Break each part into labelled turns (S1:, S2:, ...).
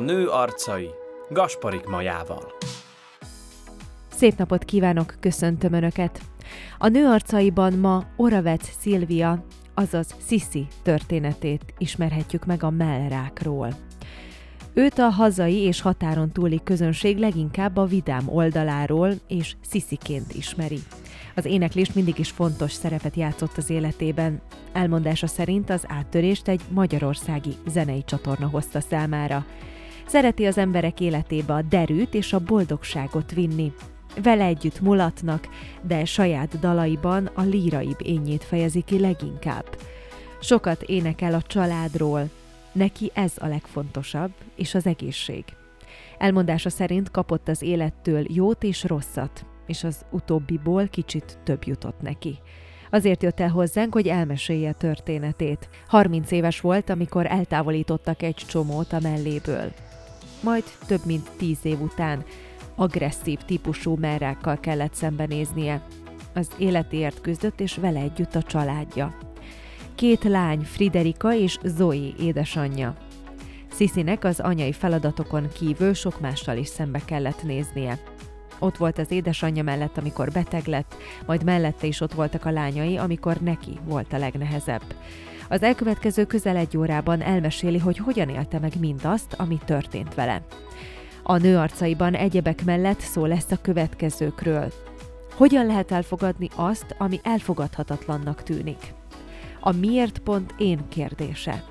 S1: nő arcai Gasparik Majával.
S2: Szép napot kívánok, köszöntöm Önöket! A nő arcaiban ma Oravec Szilvia, azaz Sisi történetét ismerhetjük meg a mellrákról. Őt a hazai és határon túli közönség leginkább a vidám oldaláról és Sisiként ismeri. Az éneklés mindig is fontos szerepet játszott az életében. Elmondása szerint az áttörést egy magyarországi zenei csatorna hozta számára. Szereti az emberek életébe a derűt és a boldogságot vinni. Vele együtt mulatnak, de saját dalaiban a líraibb ényét fejezi ki leginkább. Sokat énekel a családról, neki ez a legfontosabb, és az egészség. Elmondása szerint kapott az élettől jót és rosszat, és az utóbbiból kicsit több jutott neki. Azért jött el hozzánk, hogy elmesélje történetét. 30 éves volt, amikor eltávolítottak egy csomót a melléből. Majd több mint 10 év után agresszív típusú merrákkal kellett szembenéznie. Az életéért küzdött, és vele együtt a családja. Két lány, Friderika és Zoe édesanyja. Sziszinek az anyai feladatokon kívül sok mással is szembe kellett néznie. Ott volt az édesanyja mellett, amikor beteg lett, majd mellette is ott voltak a lányai, amikor neki volt a legnehezebb. Az elkövetkező közel egy órában elmeséli, hogy hogyan élte meg mindazt, ami történt vele. A nő arcaiban egyebek mellett szó lesz a következőkről. Hogyan lehet elfogadni azt, ami elfogadhatatlannak tűnik? A miért pont én kérdése.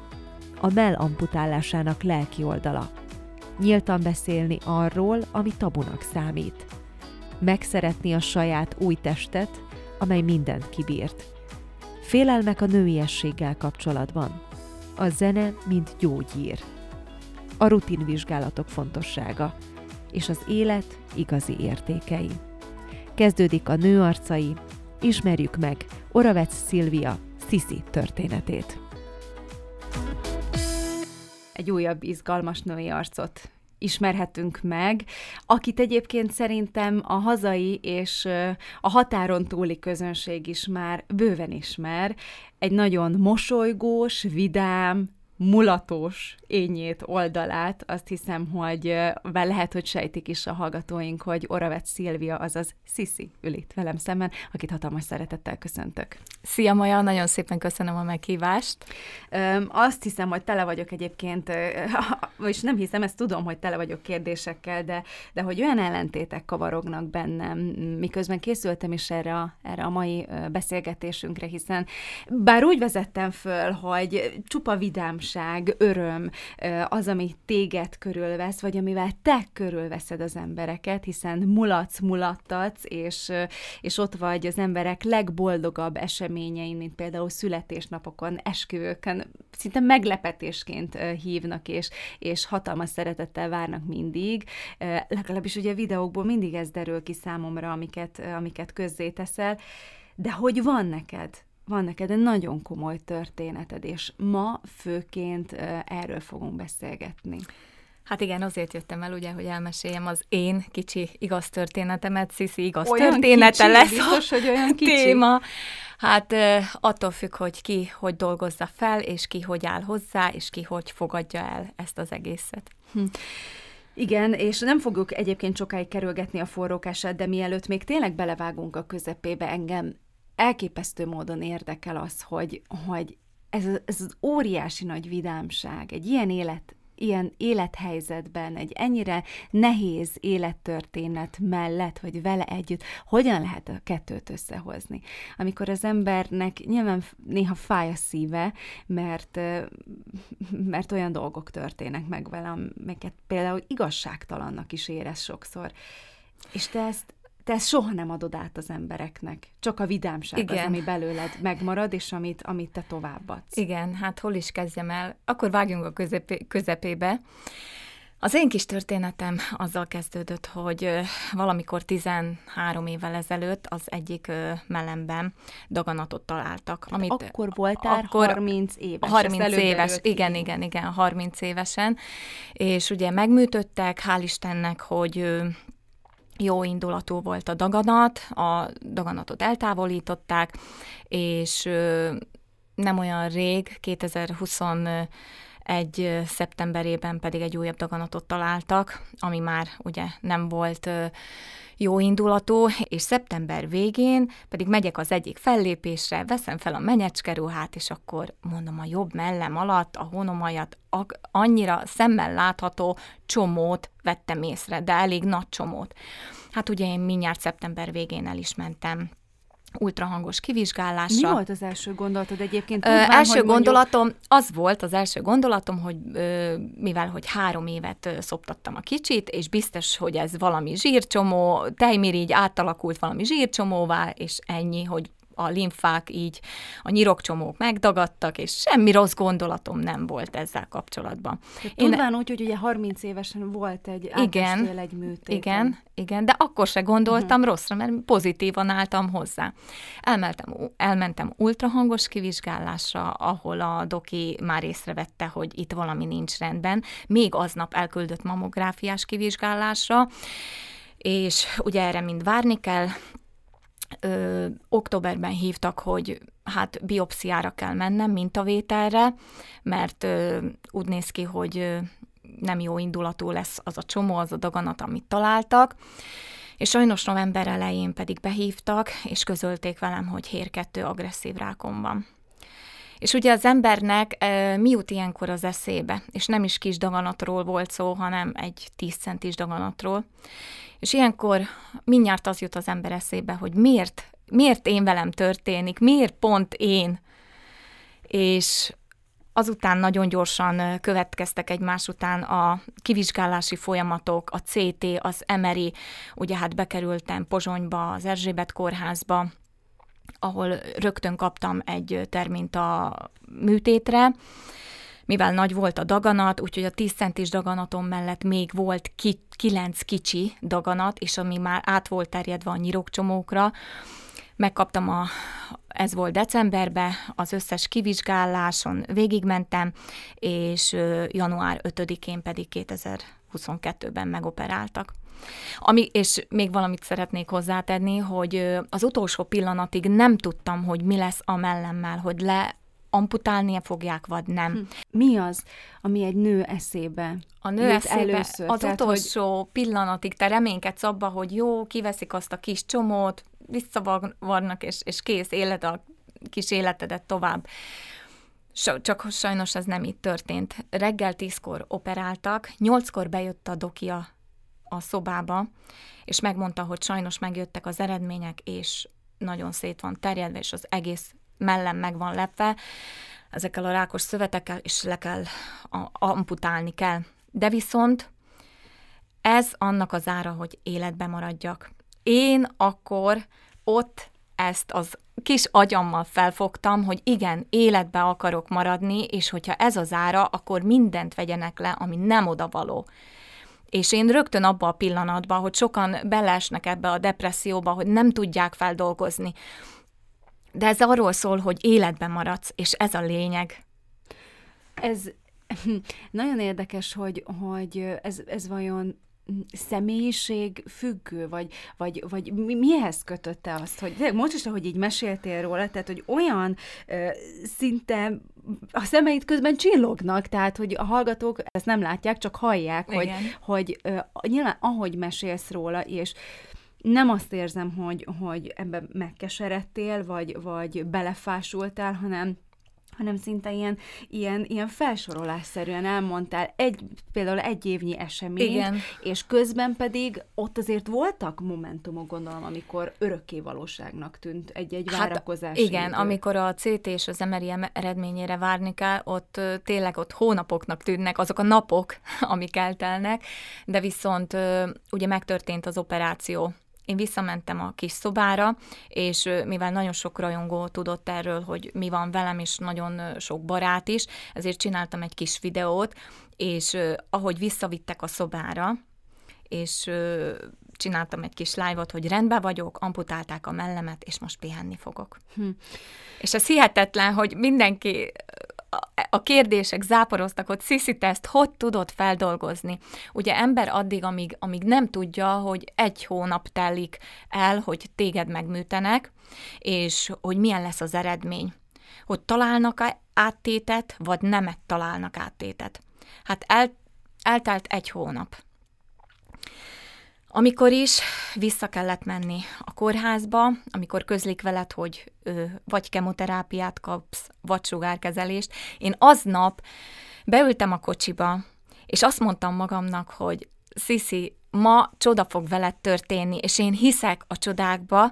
S2: A mell amputálásának lelki oldala. Nyíltan beszélni arról, ami tabunak számít megszeretni a saját új testet, amely mindent kibírt. Félelmek a nőiességgel kapcsolatban. A zene, mint gyógyír. A rutinvizsgálatok fontossága. És az élet igazi értékei. Kezdődik a nő arcai, ismerjük meg Oravec Szilvia Sisi történetét. Egy újabb izgalmas női arcot ismerhetünk meg, akit egyébként szerintem a hazai és a határon túli közönség is már bőven ismer. Egy nagyon mosolygós, vidám, mulatos ényét, oldalát, azt hiszem, hogy lehet, hogy sejtik is a hallgatóink, hogy Oravet Szilvia, azaz Sisi ül itt velem szemben, akit hatalmas szeretettel köszöntök.
S3: Szia Maja, nagyon szépen köszönöm a meghívást.
S2: Öm, azt hiszem, hogy tele vagyok egyébként, és nem hiszem, ezt tudom, hogy tele vagyok kérdésekkel, de, de hogy olyan ellentétek kavarognak bennem, miközben készültem is erre a, erre a mai beszélgetésünkre, hiszen bár úgy vezettem föl, hogy csupa vidámság, öröm, az, ami téged körülvesz, vagy amivel te körülveszed az embereket, hiszen mulatsz, mulattatsz, és, és ott vagy az emberek legboldogabb eseményein, mint például születésnapokon, esküvőkön, szinte meglepetésként hívnak, és, és hatalmas szeretettel várnak mindig. Legalábbis ugye videókból mindig ez derül ki számomra, amiket, amiket közzéteszel, de hogy van neked van neked egy nagyon komoly történeted, és ma főként erről fogunk beszélgetni.
S3: Hát igen, azért jöttem el, ugye, hogy elmeséljem az én kicsi igaz történetemet, Sziszi igaz
S2: olyan
S3: története
S2: kicsi,
S3: lesz
S2: biztos, hogy olyan kicsi.
S3: téma. Hát attól függ, hogy ki hogy dolgozza fel, és ki hogy áll hozzá, és ki hogy fogadja el ezt az egészet. Hm.
S2: Igen, és nem fogjuk egyébként sokáig kerülgetni a forrókását, de mielőtt még tényleg belevágunk a közepébe, engem elképesztő módon érdekel az, hogy, hogy ez, ez az óriási nagy vidámság, egy ilyen élet ilyen élethelyzetben, egy ennyire nehéz élettörténet mellett, vagy vele együtt, hogyan lehet a kettőt összehozni? Amikor az embernek nyilván néha fáj a szíve, mert, mert olyan dolgok történnek meg vele, amiket például igazságtalannak is érez sokszor. És te ezt te ezt soha nem adod át az embereknek. Csak a vidámság Igen. az, ami belőled megmarad, és amit, amit te továbbadsz.
S3: Igen, hát hol is kezdjem el? Akkor vágjunk a közepé, közepébe. Az én kis történetem azzal kezdődött, hogy valamikor 13 évvel ezelőtt az egyik mellemben daganatot találtak.
S2: Amit akkor voltál akkor 30 éves.
S3: 30 éves, igen, igen, igen, 30 évesen. És ugye megműtöttek, hál' Istennek, hogy jó indulatú volt a daganat, a daganatot eltávolították, és nem olyan rég, 2021 egy szeptemberében pedig egy újabb daganatot találtak, ami már ugye nem volt jó indulatú, és szeptember végén pedig megyek az egyik fellépésre, veszem fel a menyecskeruhát, és akkor mondom a jobb mellem alatt a honomajat annyira szemmel látható csomót vettem észre, de elég nagy csomót. Hát ugye én mindjárt szeptember végén el is mentem ultrahangos kivizsgálásra.
S2: Mi volt az első gondolatod egyébként?
S3: Tudván, ö, első gondolatom, mondjuk... az volt az első gondolatom, hogy ö, mivel hogy három évet ö, szoptattam a kicsit, és biztos, hogy ez valami zsírcsomó, tejmirigy átalakult valami zsírcsomóvá, és ennyi, hogy a limfák így, a nyirokcsomók megdagadtak, és semmi rossz gondolatom nem volt ezzel kapcsolatban.
S2: Én Tudván úgy, hogy ugye 30 évesen volt egy igen, egy műtét.
S3: Igen, igen, de akkor se gondoltam uh-huh. rosszra, mert pozitívan álltam hozzá. Elmentem, elmentem ultrahangos kivizsgálásra, ahol a doki már észrevette, hogy itt valami nincs rendben. Még aznap elküldött mamográfiás kivizsgálásra, és ugye erre mind várni kell, ö, októberben hívtak, hogy hát biopsziára kell mennem, mintavételre, mert ö, úgy néz ki, hogy ö, nem jó indulatú lesz az a csomó, az a daganat, amit találtak. És sajnos november elején pedig behívtak, és közölték velem, hogy hér 2 agresszív rákom van. És ugye az embernek e, mi jut ilyenkor az eszébe? És nem is kis daganatról volt szó, hanem egy 10 centis daganatról. És ilyenkor mindjárt az jut az ember eszébe, hogy miért, miért én velem történik, miért pont én. És azután nagyon gyorsan következtek egymás után a kivizsgálási folyamatok, a CT, az MRI, ugye hát bekerültem Pozsonyba, az Erzsébet kórházba, ahol rögtön kaptam egy termint a műtétre, mivel nagy volt a daganat, úgyhogy a 10 centis daganatom mellett még volt ki, 9 kicsi daganat, és ami már át volt terjedve a nyirokcsomókra, megkaptam a, ez volt decemberben, az összes kivizsgáláson végigmentem, és január 5-én pedig 2022-ben megoperáltak. Ami, és még valamit szeretnék hozzátenni, hogy az utolsó pillanatig nem tudtam, hogy mi lesz a mellemmel, hogy le amputálnia fogják, vagy nem. Hm.
S2: Mi az, ami egy nő eszébe
S3: A nő eszébe először, az tehát, utolsó hogy... pillanatig te reménykedsz abba, hogy jó, kiveszik azt a kis csomót, visszavarnak, és, és kész, élet a kis életedet tovább. Csak sajnos ez nem így történt. Reggel tízkor operáltak, nyolckor bejött a dokia a szobába, és megmondta, hogy sajnos megjöttek az eredmények, és nagyon szét van terjedve, és az egész mellem meg van lepve, ezekkel a rákos szövetekkel, és le kell, amputálni kell. De viszont ez annak az ára, hogy életbe maradjak. Én akkor ott ezt az kis agyammal felfogtam, hogy igen, életbe akarok maradni, és hogyha ez az ára, akkor mindent vegyenek le, ami nem odavaló. És én rögtön abba a pillanatban, hogy sokan belesnek ebbe a depresszióba, hogy nem tudják feldolgozni, de ez arról szól, hogy életben maradsz, és ez a lényeg.
S2: Ez nagyon érdekes, hogy, hogy ez, ez vajon személyiség függő, vagy, vagy, vagy mi, mihez kötötte azt, hogy most is, ahogy így meséltél róla, tehát, hogy olyan ö, szinte a szemeit közben csillognak, tehát, hogy a hallgatók ezt nem látják, csak hallják, Igen. hogy, hogy ö, nyilván ahogy mesélsz róla, és nem azt érzem, hogy, hogy ebbe megkeseredtél, vagy, vagy belefásultál, hanem hanem szinte ilyen, ilyen, ilyen felsorolásszerűen elmondtál egy, például egy évnyi esemény, Igen. és közben pedig ott azért voltak momentumok, gondolom, amikor örökké valóságnak tűnt egy-egy hát, várakozás.
S3: Igen, idő. amikor a CT és az MRI eredményére várni kell, ott tényleg ott hónapoknak tűnnek azok a napok, amik eltelnek, de viszont ugye megtörtént az operáció én visszamentem a kis szobára, és mivel nagyon sok rajongó tudott erről, hogy mi van velem, és nagyon sok barát is, ezért csináltam egy kis videót, és ahogy visszavittek a szobára, és csináltam egy kis live-ot, hogy rendben vagyok, amputálták a mellemet, és most pihenni fogok. Hm. És ez hihetetlen, hogy mindenki a kérdések záporoztak, hogy Sziszi, te ezt hogy tudod feldolgozni? Ugye ember addig, amíg, amíg nem tudja, hogy egy hónap telik el, hogy téged megműtenek, és hogy milyen lesz az eredmény. Hogy találnak áttétet, vagy nemet találnak áttétet. Hát el, eltelt egy hónap. Amikor is vissza kellett menni a kórházba, amikor közlik veled, hogy ö, vagy kemoterápiát kapsz, vagy sugárkezelést, én aznap beültem a kocsiba, és azt mondtam magamnak, hogy Sziszi, ma csoda fog veled történni, és én hiszek a csodákba,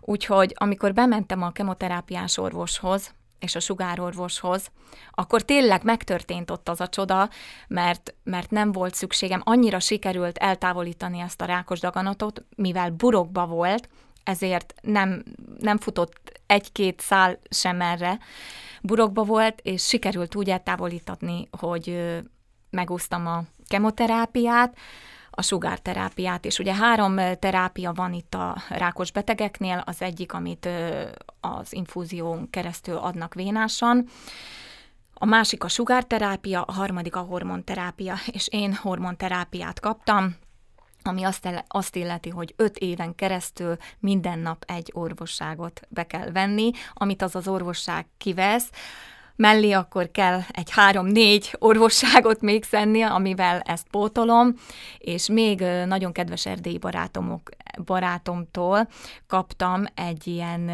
S3: úgyhogy amikor bementem a kemoterápiás orvoshoz, és a sugárorvoshoz, akkor tényleg megtörtént ott az a csoda, mert, mert nem volt szükségem, annyira sikerült eltávolítani ezt a rákos daganatot, mivel burokba volt, ezért nem, nem futott egy-két szál sem erre, burokba volt, és sikerült úgy eltávolítani, hogy megúsztam a kemoterápiát, a sugárterápiát, és ugye három terápia van itt a rákos betegeknél, az egyik, amit az infúzión keresztül adnak vénásan, a másik a sugárterápia, a harmadik a hormonterápia, és én hormonterápiát kaptam, ami azt, el, azt illeti, hogy öt éven keresztül minden nap egy orvosságot be kell venni, amit az az orvosság kivesz, mellé akkor kell egy három-négy orvosságot még szenni, amivel ezt pótolom, és még nagyon kedves erdélyi barátomok, barátomtól kaptam egy ilyen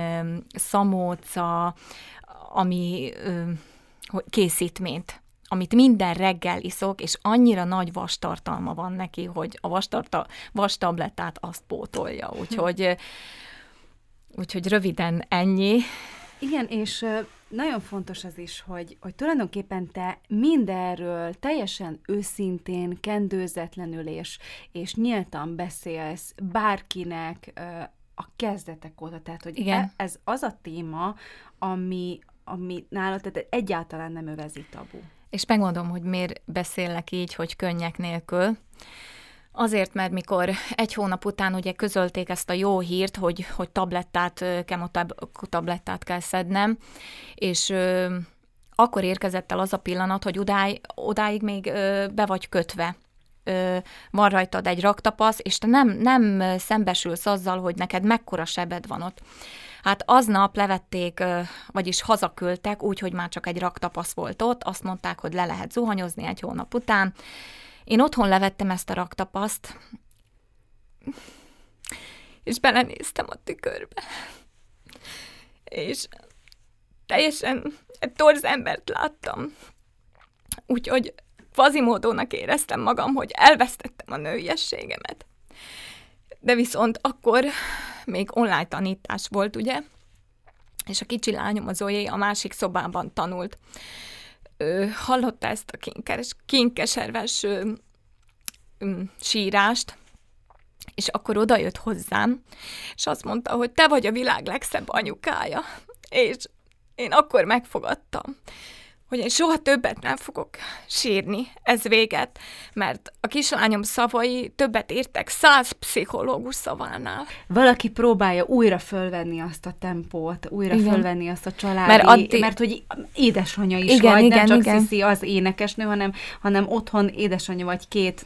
S3: szamóca, ami készítményt amit minden reggel iszok, és annyira nagy vastartalma van neki, hogy a vastarta, vastablettát azt pótolja. Úgyhogy, úgyhogy röviden ennyi.
S2: Igen, és nagyon fontos az is, hogy, hogy tulajdonképpen te mindenről teljesen őszintén, kendőzetlenül és, és nyíltan beszélsz bárkinek a kezdetek óta. Tehát, hogy Igen. E, ez az a téma, ami, ami nálad tehát egyáltalán nem övezi tabu.
S3: És megmondom, hogy miért beszélek így, hogy könnyek nélkül. Azért, mert mikor egy hónap után ugye közölték ezt a jó hírt, hogy, hogy tablettát, kemotablettát kell szednem, és ö, akkor érkezett el az a pillanat, hogy odáig, odáig még ö, be vagy kötve ö, van rajtad egy raktapasz, és te nem, nem szembesülsz azzal, hogy neked mekkora sebed van ott. Hát aznap levették, vagyis hazaküldtek, úgyhogy már csak egy raktapasz volt ott, azt mondták, hogy le lehet zuhanyozni egy hónap után, én otthon levettem ezt a raktapaszt, és belenéztem a tükörbe. És teljesen egy torz embert láttam. Úgyhogy fazimódónak éreztem magam, hogy elvesztettem a nőiességemet. De viszont akkor még online tanítás volt, ugye? És a kicsi lányom az Zoé a másik szobában tanult ő hallotta ezt a kinkes, kinkeserves ö, ö, sírást, és akkor odajött hozzám, és azt mondta, hogy te vagy a világ legszebb anyukája. És én akkor megfogadtam, hogy én soha többet nem fogok sírni, ez véget, mert a kislányom szavai többet értek száz pszichológus szavánál.
S2: Valaki próbálja újra fölvenni azt a tempót, újra igen. fölvenni azt a családi, mert, addig... mert hogy édesanyja is igen, vagy, igen, nem csak igen. Sziszi az énekesnő, hanem, hanem otthon édesanyja vagy két,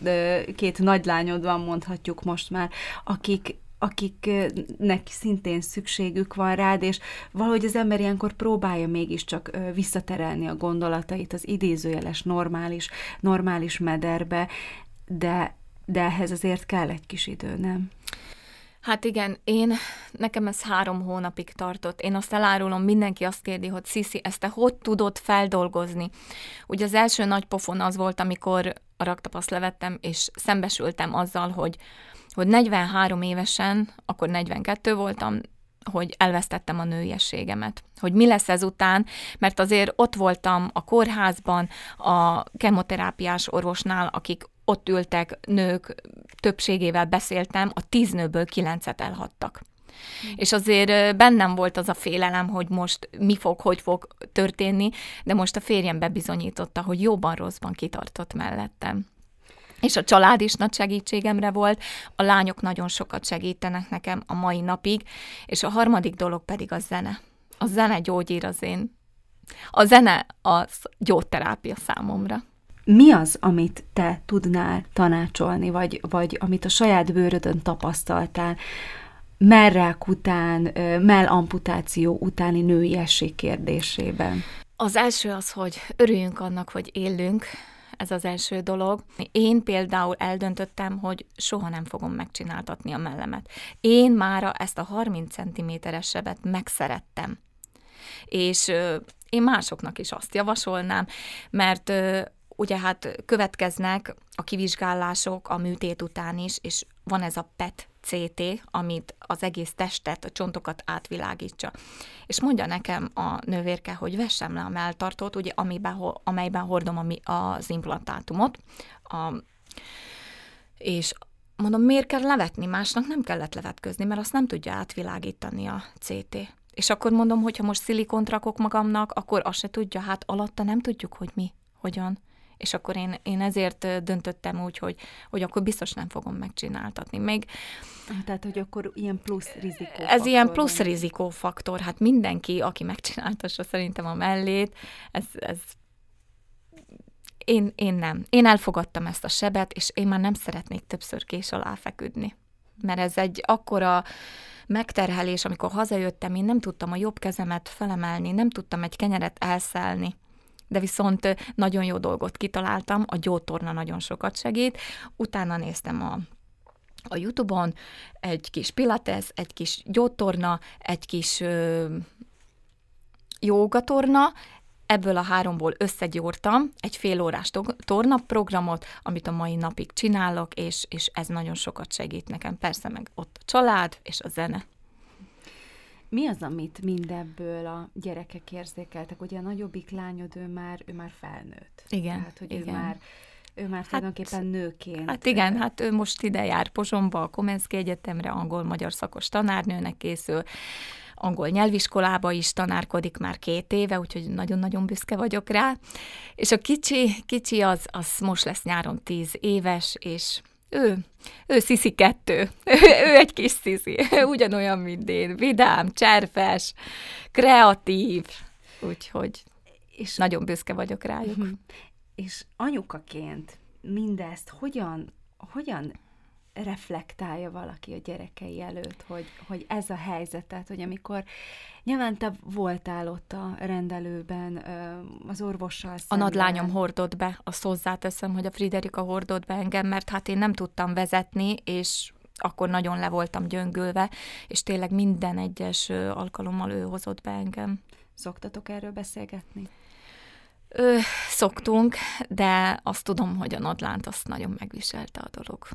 S2: két nagylányod van, mondhatjuk most már, akik akiknek szintén szükségük van rád, és valahogy az ember ilyenkor próbálja mégiscsak visszaterelni a gondolatait az idézőjeles normális, normális mederbe, de, de ehhez azért kell egy kis idő, nem?
S3: Hát igen, én, nekem ez három hónapig tartott. Én azt elárulom, mindenki azt kérdi, hogy Sziszi, ezt te hogy tudod feldolgozni? Ugye az első nagy pofon az volt, amikor a raktapaszt levettem, és szembesültem azzal, hogy hogy 43 évesen, akkor 42 voltam, hogy elvesztettem a nőiességemet. Hogy mi lesz ezután, mert azért ott voltam a kórházban, a kemoterápiás orvosnál, akik ott ültek, nők többségével beszéltem, a tíz nőből kilencet elhattak. Mm. És azért bennem volt az a félelem, hogy most mi fog, hogy fog történni, de most a férjem bebizonyította, hogy jóban rosszban kitartott mellettem és a család is nagy segítségemre volt, a lányok nagyon sokat segítenek nekem a mai napig, és a harmadik dolog pedig a zene. A zene gyógyír az én. A zene az gyógyterápia számomra.
S2: Mi az, amit te tudnál tanácsolni, vagy, vagy amit a saját bőrödön tapasztaltál, merrák után, mellamputáció utáni nőiesség kérdésében?
S3: Az első az, hogy örüljünk annak, hogy élünk, ez az első dolog. Én például eldöntöttem, hogy soha nem fogom megcsináltatni a mellemet. Én mára ezt a 30 cm-es sebet megszerettem. És én másoknak is azt javasolnám, mert ugye hát következnek a kivizsgálások a műtét után is, és van ez a PET CT, amit az egész testet, a csontokat átvilágítsa. És mondja nekem a nővérke, hogy vessem le a melltartót, ugye, amiben, amelyben hordom az implantátumot, a, és mondom, miért kell levetni? Másnak nem kellett levetközni, mert azt nem tudja átvilágítani a CT. És akkor mondom, hogy ha most szilikont rakok magamnak, akkor azt se tudja, hát alatta nem tudjuk, hogy mi, hogyan és akkor én, én ezért döntöttem úgy, hogy, hogy akkor biztos nem fogom megcsináltatni. Még
S2: tehát, hogy akkor ilyen plusz rizikófaktor.
S3: Ez ilyen plusz van. rizikófaktor. Hát mindenki, aki megcsináltassa szerintem a mellét, ez, ez én, én nem. Én elfogadtam ezt a sebet, és én már nem szeretnék többször kés alá feküdni. Mert ez egy akkora megterhelés, amikor hazajöttem, én nem tudtam a jobb kezemet felemelni, nem tudtam egy kenyeret elszelni de viszont nagyon jó dolgot kitaláltam, a gyótorna nagyon sokat segít. Utána néztem a a Youtube-on egy kis pilates, egy kis gyótorna, egy kis ö, jogatorna, ebből a háromból összegyúrtam egy fél órás tornaprogramot, amit a mai napig csinálok, és, és ez nagyon sokat segít nekem. Persze meg ott a család és a zene.
S2: Mi az, amit mindebből a gyerekek érzékeltek? Ugye a nagyobbik lányod, ő már, ő már felnőtt.
S3: Igen,
S2: Tehát, hogy
S3: igen.
S2: ő már ő már hát, tulajdonképpen nőként.
S3: Hát igen, hát ő most ide jár Pozsomba, a Komenszki Egyetemre, angol-magyar szakos tanárnőnek készül, angol nyelviskolába is tanárkodik már két éve, úgyhogy nagyon-nagyon büszke vagyok rá. És a kicsi, kicsi az, az most lesz nyáron tíz éves, és ő, ő sziszi kettő, ő, ő egy kis sziszi, ugyanolyan, mint én, vidám, cserfes, kreatív, úgyhogy és nagyon büszke vagyok rájuk. Uh-huh.
S2: És anyukaként mindezt hogyan, hogyan reflektálja valaki a gyerekei előtt, hogy, hogy ez a helyzetet, hogy amikor nyilván te voltál ott a rendelőben az orvossal
S3: szemben. A nadlányom hordott be, azt hozzáteszem, hogy a Friderika hordott be engem, mert hát én nem tudtam vezetni, és akkor nagyon le voltam gyöngülve, és tényleg minden egyes alkalommal ő hozott be engem.
S2: Szoktatok erről beszélgetni?
S3: Ö, szoktunk, de azt tudom, hogy a nadlánt azt nagyon megviselte a dolog.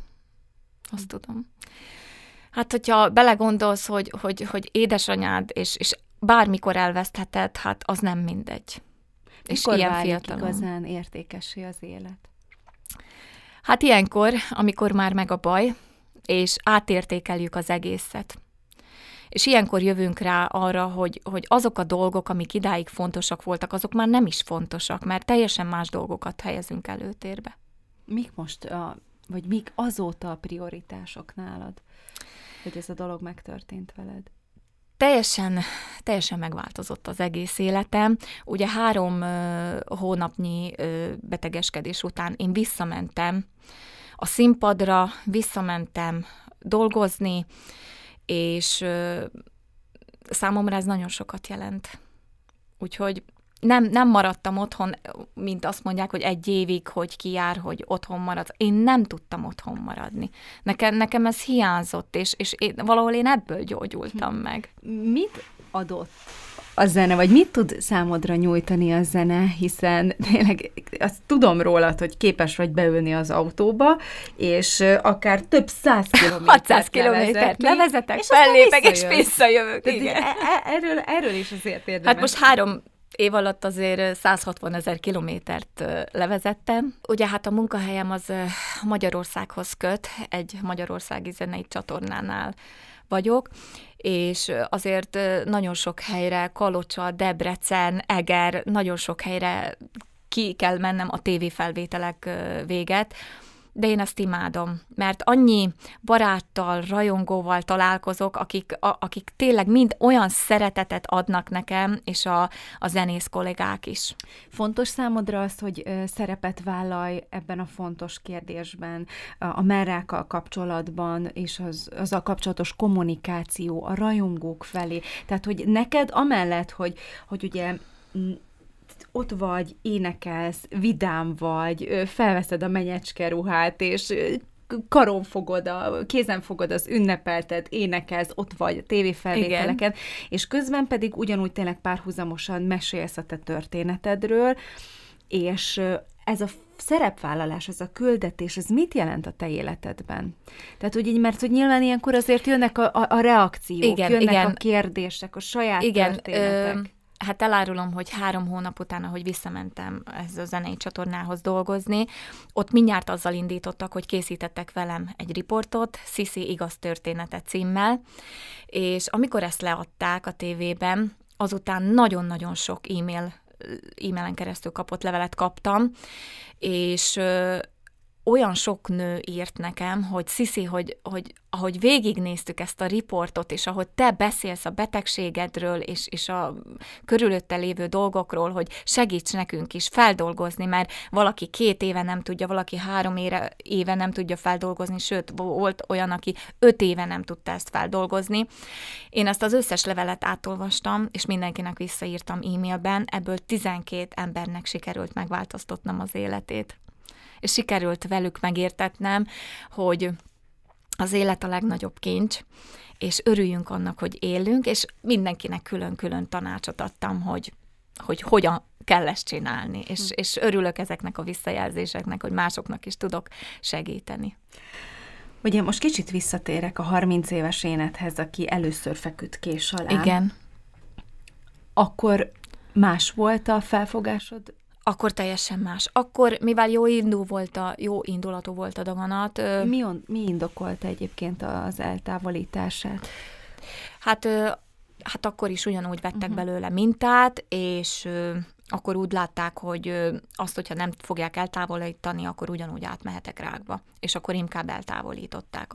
S3: Azt tudom. Hát, hogyha belegondolsz, hogy, hogy, hogy édesanyád, és, és bármikor elvesztheted, hát az nem mindegy.
S2: Mikor és ilyen fiatalon. igazán értékesé az élet?
S3: Hát ilyenkor, amikor már meg a baj, és átértékeljük az egészet. És ilyenkor jövünk rá arra, hogy, hogy azok a dolgok, amik idáig fontosak voltak, azok már nem is fontosak, mert teljesen más dolgokat helyezünk előtérbe.
S2: Mik most a vagy mik azóta a prioritások nálad, hogy ez a dolog megtörtént veled?
S3: Teljesen, teljesen megváltozott az egész életem. Ugye három ö, hónapnyi ö, betegeskedés után én visszamentem a színpadra, visszamentem dolgozni, és ö, számomra ez nagyon sokat jelent. Úgyhogy nem, nem maradtam otthon, mint azt mondják, hogy egy évig, hogy kijár, hogy otthon marad. Én nem tudtam otthon maradni. Nekem, nekem ez hiányzott, és, és én, valahol én ebből gyógyultam hm. meg.
S2: Mit adott a zene, vagy mit tud számodra nyújtani a zene, hiszen tényleg azt tudom rólad, hogy képes vagy beülni az autóba, és akár több száz kilométert
S3: 600 kilométert levezetek, és fellépek, és visszajövök.
S2: Igen. E- e- erről, erről is azért érdemes.
S3: Hát most három év alatt azért 160 ezer kilométert levezettem. Ugye hát a munkahelyem az Magyarországhoz köt, egy magyarországi zenei csatornánál vagyok, és azért nagyon sok helyre, Kalocsa, Debrecen, Eger, nagyon sok helyre ki kell mennem a tévéfelvételek véget, de én ezt imádom, mert annyi baráttal, rajongóval találkozok, akik, a, akik tényleg mind olyan szeretetet adnak nekem, és a, a zenész kollégák is.
S2: Fontos számodra az, hogy szerepet vállalj ebben a fontos kérdésben, a merrákkal kapcsolatban, és az, az a kapcsolatos kommunikáció a rajongók felé. Tehát, hogy neked amellett, hogy, hogy ugye ott vagy, énekelsz, vidám vagy, felveszed a menyecske ruhát, és karon fogod, a, kézen fogod az ünnepeltet, énekelsz, ott vagy a tévéfelvételeken, és közben pedig ugyanúgy tényleg párhuzamosan mesélsz a te történetedről, és ez a szerepvállalás, ez a küldetés, ez mit jelent a te életedben? Tehát, hogy így, mert hogy nyilván ilyenkor azért jönnek a, a, a reakciók, igen, jönnek igen. a kérdések, a saját igen, történetek. Ö,
S3: hát elárulom, hogy három hónap után, ahogy visszamentem ez a zenei csatornához dolgozni, ott mindjárt azzal indítottak, hogy készítettek velem egy riportot, Sisi igaz története címmel, és amikor ezt leadták a tévében, azután nagyon-nagyon sok e-mail e-mailen keresztül kapott levelet kaptam, és olyan sok nő írt nekem, hogy Sziszi, hogy, hogy ahogy végignéztük ezt a riportot, és ahogy te beszélsz a betegségedről, és, és a körülötte lévő dolgokról, hogy segíts nekünk is feldolgozni, mert valaki két éve nem tudja, valaki három éve, éve nem tudja feldolgozni, sőt, volt olyan, aki öt éve nem tudta ezt feldolgozni. Én ezt az összes levelet átolvastam, és mindenkinek visszaírtam e-mailben, ebből 12 embernek sikerült megváltoztatnom az életét és sikerült velük megértetnem, hogy az élet a legnagyobb kincs, és örüljünk annak, hogy élünk, és mindenkinek külön-külön tanácsot adtam, hogy, hogy hogyan kell ezt csinálni, és, hm. és örülök ezeknek a visszajelzéseknek, hogy másoknak is tudok segíteni.
S2: Ugye most kicsit visszatérek a 30 éves énethez, aki először feküdt kés alá.
S3: Igen.
S2: Akkor más volt a felfogásod
S3: akkor teljesen más. Akkor, mivel jó indul volt a, jó indulatú volt a daganat.
S2: Mi, on, mi indokolta egyébként az eltávolítását?
S3: Hát, hát akkor is ugyanúgy vettek uh-huh. belőle mintát, és akkor úgy látták, hogy azt, hogyha nem fogják eltávolítani, akkor ugyanúgy átmehetek rákba. És akkor inkább eltávolították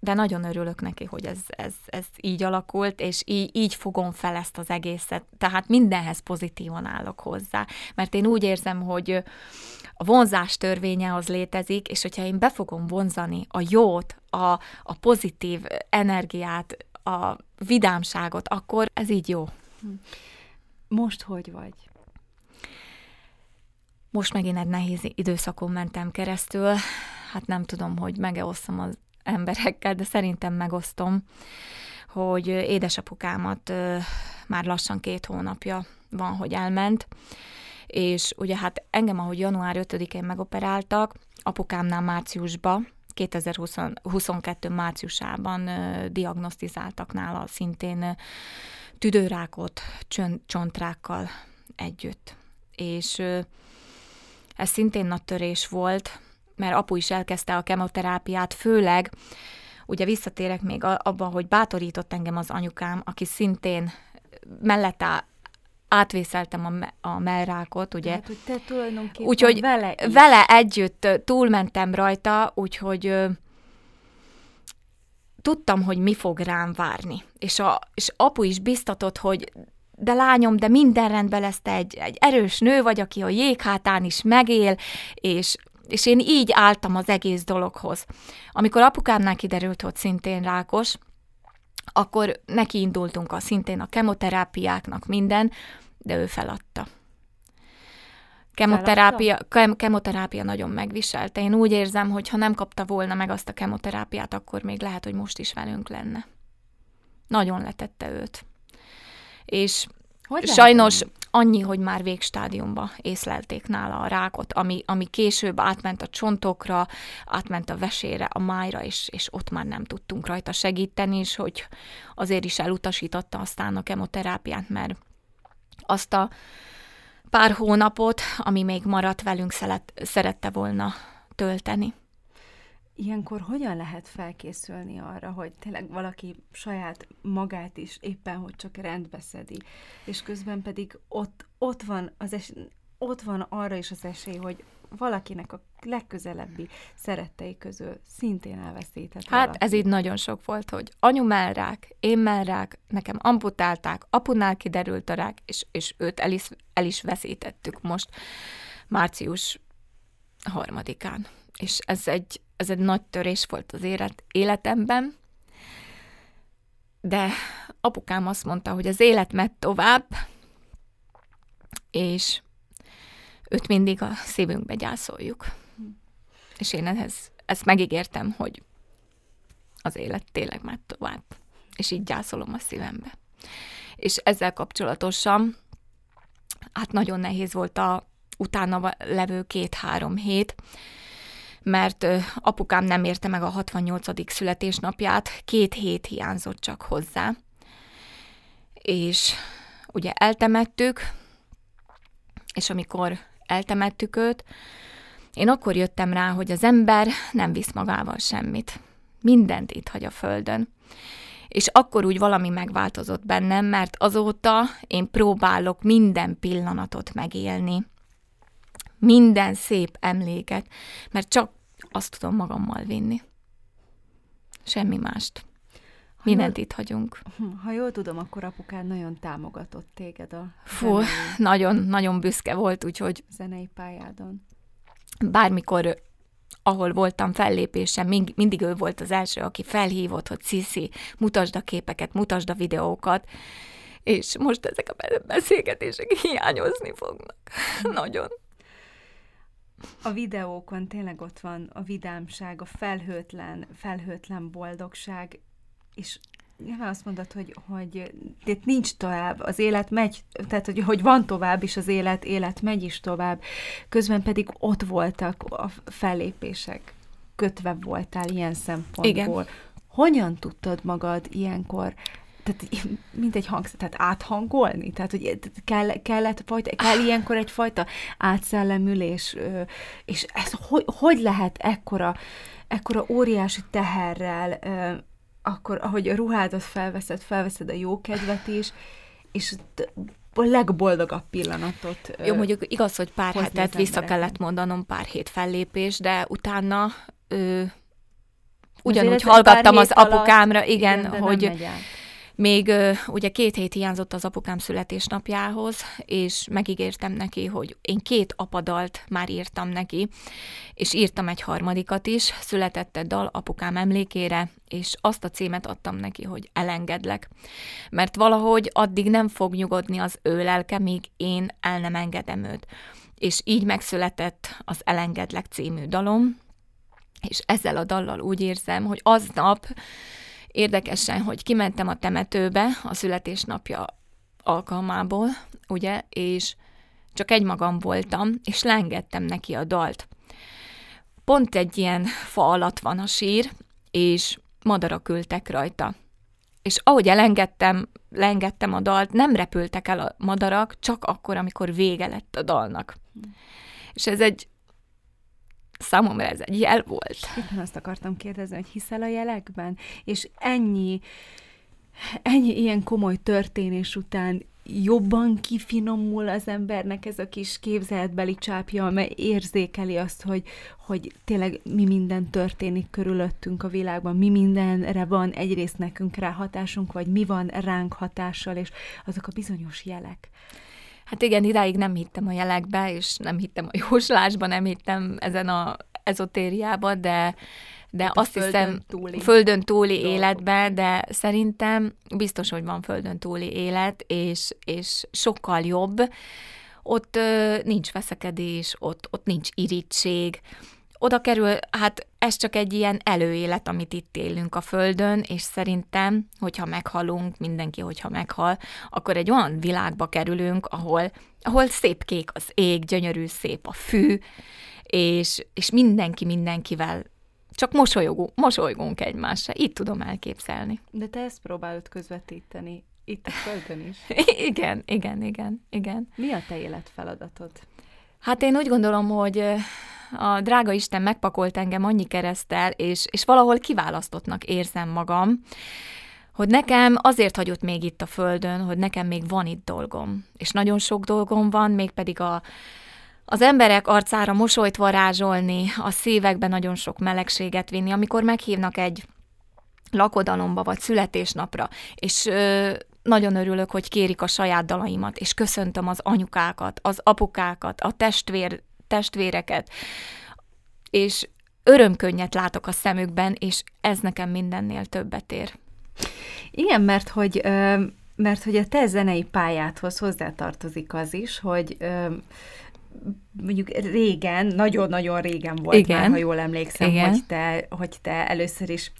S3: de nagyon örülök neki, hogy ez, ez, ez így alakult, és így, így fogom fel ezt az egészet. Tehát mindenhez pozitívan állok hozzá, mert én úgy érzem, hogy a vonzás törvénye az létezik, és hogyha én be fogom vonzani a jót, a, a pozitív energiát, a vidámságot, akkor ez így jó.
S2: Most hogy vagy?
S3: Most megint egy nehéz időszakon mentem keresztül, hát nem tudom, hogy megeosztom az emberekkel, de szerintem megosztom, hogy édesapukámat már lassan két hónapja van, hogy elment, és ugye hát engem, ahogy január 5-én megoperáltak, apukámnál márciusba, 2022 márciusában diagnosztizáltak nála szintén tüdőrákot csont, csontrákkal együtt. És ez szintén nagy törés volt, mert apu is elkezdte a kemoterápiát, főleg, ugye visszatérek még abba, hogy bátorított engem az anyukám, aki szintén mellette átvészeltem a, me- a mellrákot, ugye. Hát,
S2: hogy te tulajdonképpen
S3: úgyhogy
S2: vele is.
S3: vele együtt túlmentem rajta, úgyhogy ö, tudtam, hogy mi fog rám várni. És, a, és apu is biztatott, hogy de lányom, de minden rendben lesz, te egy, egy erős nő vagy, aki a jéghátán is megél, és és én így álltam az egész dologhoz. Amikor apukámnál kiderült, hogy szintén rákos, akkor neki indultunk a szintén a kemoterápiáknak minden, de ő feladta. Kemoterápia, kem, kemoterápia nagyon megviselte. Én úgy érzem, hogy ha nem kapta volna meg azt a kemoterápiát, akkor még lehet, hogy most is velünk lenne. Nagyon letette őt. És hogy sajnos annyi, hogy már végstádiumba észlelték nála a rákot, ami, ami később átment a csontokra, átment a vesére, a májra, és, és ott már nem tudtunk rajta segíteni, és hogy azért is elutasította aztán a kemoterápiát, mert azt a pár hónapot, ami még maradt velünk, szelet, szerette volna tölteni.
S2: Ilyenkor hogyan lehet felkészülni arra, hogy tényleg valaki saját magát is éppen, hogy csak rendbeszedi, és közben pedig ott, ott van az es, ott van arra is az esély, hogy valakinek a legközelebbi szerettei közül szintén elveszített
S3: Hát valaki. ez így nagyon sok volt, hogy anyu mellrák, én mellrák, nekem amputálták, apunál kiderült a rák, és, és őt el is, el is veszítettük most március harmadikán. És ez egy, ez egy nagy törés volt az élet, életemben, de apukám azt mondta, hogy az élet megy tovább, és őt mindig a szívünkbe gyászoljuk. És én ehhez, ezt megígértem, hogy az élet tényleg már tovább. És így gyászolom a szívembe. És ezzel kapcsolatosan, hát nagyon nehéz volt a utána levő két-három hét, mert apukám nem érte meg a 68. születésnapját, két hét hiányzott csak hozzá. És ugye eltemettük, és amikor eltemettük őt, én akkor jöttem rá, hogy az ember nem visz magával semmit. Mindent itt hagy a földön. És akkor úgy valami megváltozott bennem, mert azóta én próbálok minden pillanatot megélni. Minden szép emléket, mert csak azt tudom magammal vinni. Semmi mást. Mindent itt hagyunk.
S2: Hm, ha jól tudom, akkor apukád nagyon támogatott téged a
S3: Fú, zenei, nagyon, nagyon büszke volt, úgyhogy...
S2: Zenei pályádon.
S3: Bármikor ahol voltam fellépésem, mindig ő volt az első, aki felhívott, hogy Cici, mutasd a képeket, mutasd a videókat, és most ezek a beszélgetések hiányozni fognak. Nagyon.
S2: A videókon tényleg ott van a vidámság, a felhőtlen, felhőtlen boldogság, és nyilván azt mondod, hogy, hogy itt nincs tovább, az élet megy, tehát hogy, hogy van tovább is az élet, élet megy is tovább, közben pedig ott voltak a fellépések, kötve voltál ilyen szempontból. Igen. Hogyan tudtad magad ilyenkor tehát mint egy hang, tehát áthangolni, tehát hogy kell, kellett fajta, kell ilyenkor egyfajta átszellemülés, és ez hogy, hogy lehet ekkora, ekkora óriási teherrel akkor ahogy a ruhádat felveszed, felveszed a jó kedvet is, és a legboldogabb pillanatot.
S3: Jó, mondjuk igaz, hogy pár hetet vissza kellett mondanom, pár hét fellépés, de utána ö, ugyanúgy hallgattam az apukámra, alatt, igen, igen hogy még ugye két hét hiányzott az apukám születésnapjához, és megígértem neki, hogy én két apadalt már írtam neki, és írtam egy harmadikat is, született egy dal apukám emlékére, és azt a címet adtam neki, hogy elengedlek. Mert valahogy addig nem fog nyugodni az ő lelke, míg én el nem engedem őt. És így megszületett az Elengedlek című dalom, és ezzel a dallal úgy érzem, hogy aznap Érdekesen, hogy kimentem a temetőbe a születésnapja alkalmából, ugye, és csak egymagam voltam, és lengettem neki a dalt. Pont egy ilyen fa alatt van a sír, és madarak ültek rajta. És ahogy elengedtem, lengettem a dalt, nem repültek el a madarak, csak akkor, amikor vége lett a dalnak. Hmm. És ez egy számomra ez egy jel volt.
S2: Éppen azt akartam kérdezni, hogy hiszel a jelekben? És ennyi, ennyi ilyen komoly történés után jobban kifinomul az embernek ez a kis képzeletbeli csápja, amely érzékeli azt, hogy, hogy tényleg mi minden történik körülöttünk a világban, mi mindenre van egyrészt nekünk rá hatásunk, vagy mi van ránk hatással, és azok a bizonyos jelek.
S3: Hát igen, idáig nem hittem a jelekbe, és nem hittem a jóslásba, nem hittem ezen a ezotériába, de de hát azt földön hiszem, túli földön túli dolgok. életbe, de szerintem biztos, hogy van földön túli élet, és, és sokkal jobb. Ott ö, nincs veszekedés, ott, ott nincs irítség, oda kerül, hát ez csak egy ilyen előélet, amit itt élünk a Földön, és szerintem, hogyha meghalunk, mindenki, hogyha meghal, akkor egy olyan világba kerülünk, ahol, ahol szép kék az ég, gyönyörű szép a fű, és, és mindenki mindenkivel csak mosolyogunk, mosolygunk egymásra. Így tudom elképzelni.
S2: De te ezt próbálod közvetíteni itt a Földön is.
S3: igen, igen, igen, igen.
S2: Mi a te életfeladatod?
S3: Hát én úgy gondolom, hogy a drága Isten megpakolt engem annyi keresztel, és, és valahol kiválasztottnak érzem magam, hogy nekem azért hagyott még itt a Földön, hogy nekem még van itt dolgom. És nagyon sok dolgom van, mégpedig a, az emberek arcára mosolyt varázsolni, a szívekbe nagyon sok melegséget vinni, amikor meghívnak egy lakodalomba vagy születésnapra, és ö, nagyon örülök, hogy kérik a saját dalaimat, és köszöntöm az anyukákat, az apukákat, a testvér, testvéreket, és örömkönnyet látok a szemükben, és ez nekem mindennél többet ér.
S2: Igen, mert hogy, mert hogy a te zenei pályádhoz hozzátartozik az is, hogy mondjuk régen, nagyon-nagyon régen volt Igen. már, ha jól emlékszem, Igen. hogy te, hogy te először is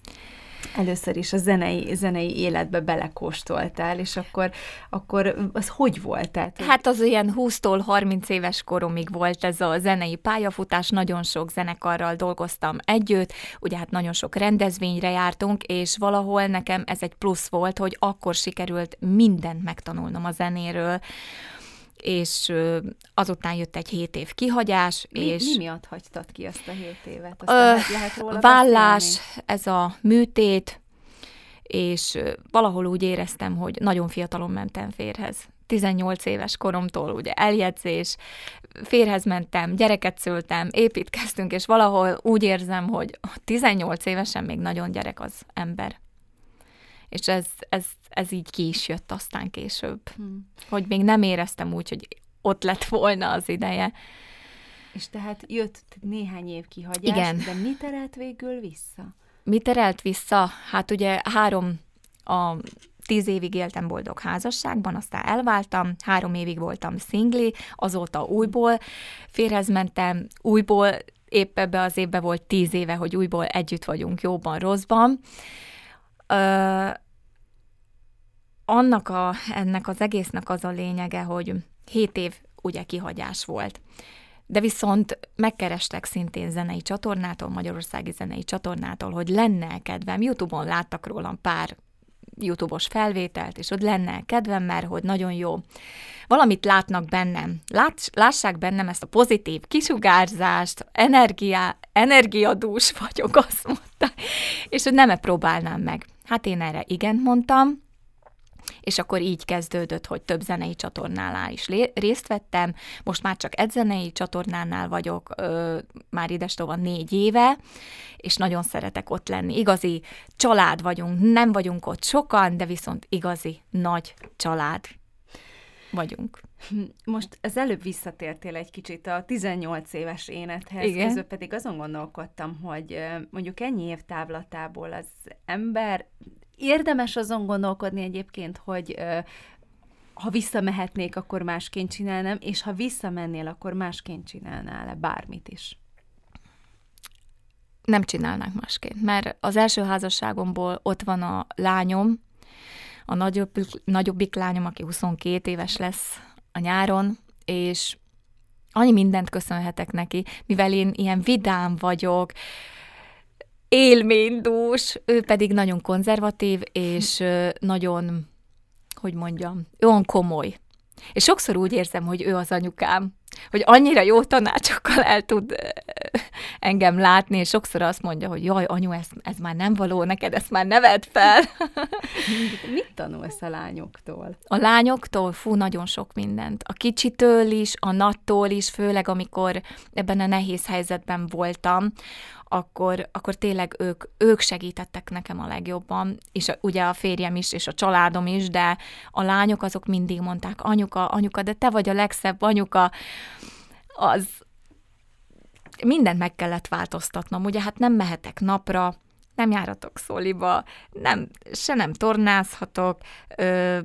S2: először is a zenei, zenei életbe belekóstoltál, és akkor, akkor az hogy volt? Tehát.
S3: Hát az ilyen 20-tól 30 éves koromig volt ez a zenei pályafutás, nagyon sok zenekarral dolgoztam együtt, ugye hát nagyon sok rendezvényre jártunk, és valahol nekem ez egy plusz volt, hogy akkor sikerült mindent megtanulnom a zenéről, és azután jött egy hét év kihagyás.
S2: Mi,
S3: és
S2: mi miatt hagytad ki azt a hét évet?
S3: Azt ö, lehet, lehet róla vállás, beszélni? ez a műtét, és valahol úgy éreztem, hogy nagyon fiatalon mentem férhez. 18 éves koromtól ugye eljegyzés, férhez mentem, gyereket szültem, építkeztünk, és valahol úgy érzem, hogy 18 évesen még nagyon gyerek az ember és ez, ez, ez így ki is jött aztán később. Hmm. Hogy még nem éreztem úgy, hogy ott lett volna az ideje.
S2: És tehát jött néhány év kihagyás, Igen. de mi terelt végül vissza?
S3: Mi terelt vissza? Hát ugye három, a tíz évig éltem boldog házasságban, aztán elváltam, három évig voltam szingli, azóta újból férhez mentem, újból épp ebbe az évbe volt tíz éve, hogy újból együtt vagyunk jóban, rosszban, Annak a, ennek az egésznek az a lényege, hogy 7 év ugye kihagyás volt. De viszont megkerestek szintén zenei csatornától, magyarországi zenei csatornától, hogy lenne kedvem. Youtube-on láttak rólam pár YouTube-os felvételt, és ott lenne kedvem, mert hogy nagyon jó. Valamit látnak bennem. Láts, lássák bennem ezt a pozitív kisugárzást, energia, energiadús vagyok, azt mondta, és hogy nem-e próbálnám meg. Hát én erre igen mondtam, és akkor így kezdődött, hogy több zenei csatornánál is részt vettem, most már csak egy zenei csatornánál vagyok, ö, már idestova négy éve, és nagyon szeretek ott lenni. Igazi család vagyunk, nem vagyunk ott sokan, de viszont igazi nagy család vagyunk.
S2: Most az előbb visszatértél egy kicsit a 18 éves énethez, Igen. közben pedig azon gondolkodtam, hogy mondjuk ennyi év távlatából az ember érdemes azon gondolkodni egyébként, hogy ha visszamehetnék, akkor másként csinálnám, és ha visszamennél, akkor másként csinálnál-e bármit is?
S3: Nem csinálnák másként, mert az első házasságomból ott van a lányom, a nagyobb, nagyobbik lányom, aki 22 éves lesz a nyáron, és annyi mindent köszönhetek neki, mivel én ilyen vidám vagyok, élménydús, ő pedig nagyon konzervatív, és nagyon, hogy mondjam, olyan komoly. És sokszor úgy érzem, hogy ő az anyukám, hogy annyira jó tanácsokkal el tud engem látni, és sokszor azt mondja, hogy jaj, anyu, ez, ez már nem való, neked ezt már neved fel.
S2: Mit tanulsz a lányoktól?
S3: A lányoktól, fú, nagyon sok mindent. A kicsitől is, a nattól is, főleg amikor ebben a nehéz helyzetben voltam, akkor, akkor tényleg ők, ők segítettek nekem a legjobban, és a, ugye a férjem is, és a családom is, de a lányok azok mindig mondták, anyuka, anyuka, de te vagy a legszebb anyuka, az mindent meg kellett változtatnom, ugye hát nem mehetek napra, nem járatok szóliba, nem, se nem tornázhatok, ö,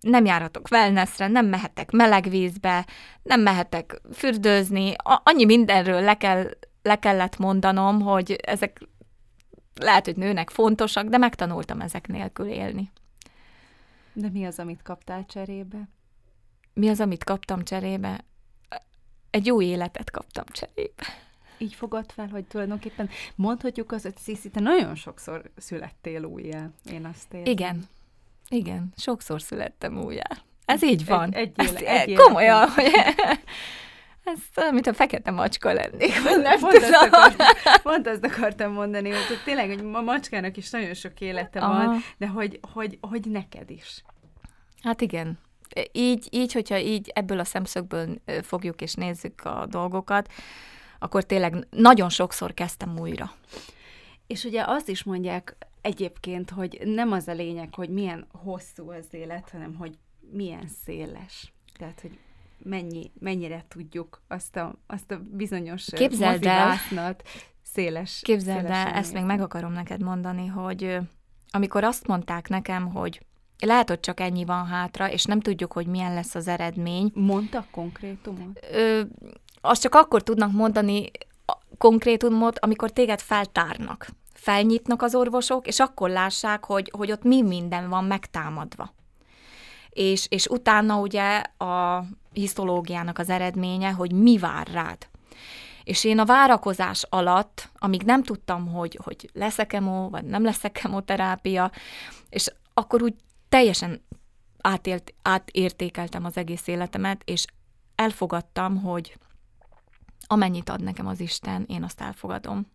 S3: nem járhatok wellnessre, nem mehetek meleg vízbe, nem mehetek fürdőzni, annyi mindenről le kell le kellett mondanom, hogy ezek lehet, hogy nőnek fontosak, de megtanultam ezek nélkül élni.
S2: De mi az, amit kaptál cserébe?
S3: Mi az, amit kaptam cserébe? Egy jó életet kaptam cserébe.
S2: Így fogad fel, hogy tulajdonképpen mondhatjuk az, hogy Sziszi, te nagyon sokszor születtél újjá, én azt érzem.
S3: Igen, igen, sokszor születtem újjá. Ez így van.
S2: Egy, egy, éle, egy
S3: komolyan, hogy ez olyan, mint a fekete macska lennék, vagy nem pont tudom. Ezt
S2: akartam, pont ezt akartam mondani, hogy tényleg, hogy a macskának is nagyon sok élete Aha. van, de hogy, hogy, hogy neked is.
S3: Hát igen. Így, így, hogyha így ebből a szemszögből fogjuk és nézzük a dolgokat, akkor tényleg nagyon sokszor kezdtem újra.
S2: És ugye azt is mondják egyébként, hogy nem az a lényeg, hogy milyen hosszú az élet, hanem hogy milyen széles. Tehát, hogy mennyi, mennyire tudjuk azt a, azt a bizonyos
S3: Képzeld el,
S2: széles
S3: Képzeld el, ezt még meg akarom neked mondani, hogy amikor azt mondták nekem, hogy lehet, hogy csak ennyi van hátra, és nem tudjuk, hogy milyen lesz az eredmény.
S2: Mondtak konkrétumot?
S3: Ö, azt csak akkor tudnak mondani konkrétumot, amikor téged feltárnak. Felnyitnak az orvosok, és akkor lássák, hogy, hogy ott mi minden van megtámadva. És, és utána ugye a hisztológiának az eredménye, hogy mi vár rád. És én a várakozás alatt, amíg nem tudtam, hogy, hogy lesz-e kemó, vagy nem lesz-e kemoterápia, és akkor úgy teljesen átélt, átértékeltem az egész életemet, és elfogadtam, hogy amennyit ad nekem az Isten, én azt elfogadom.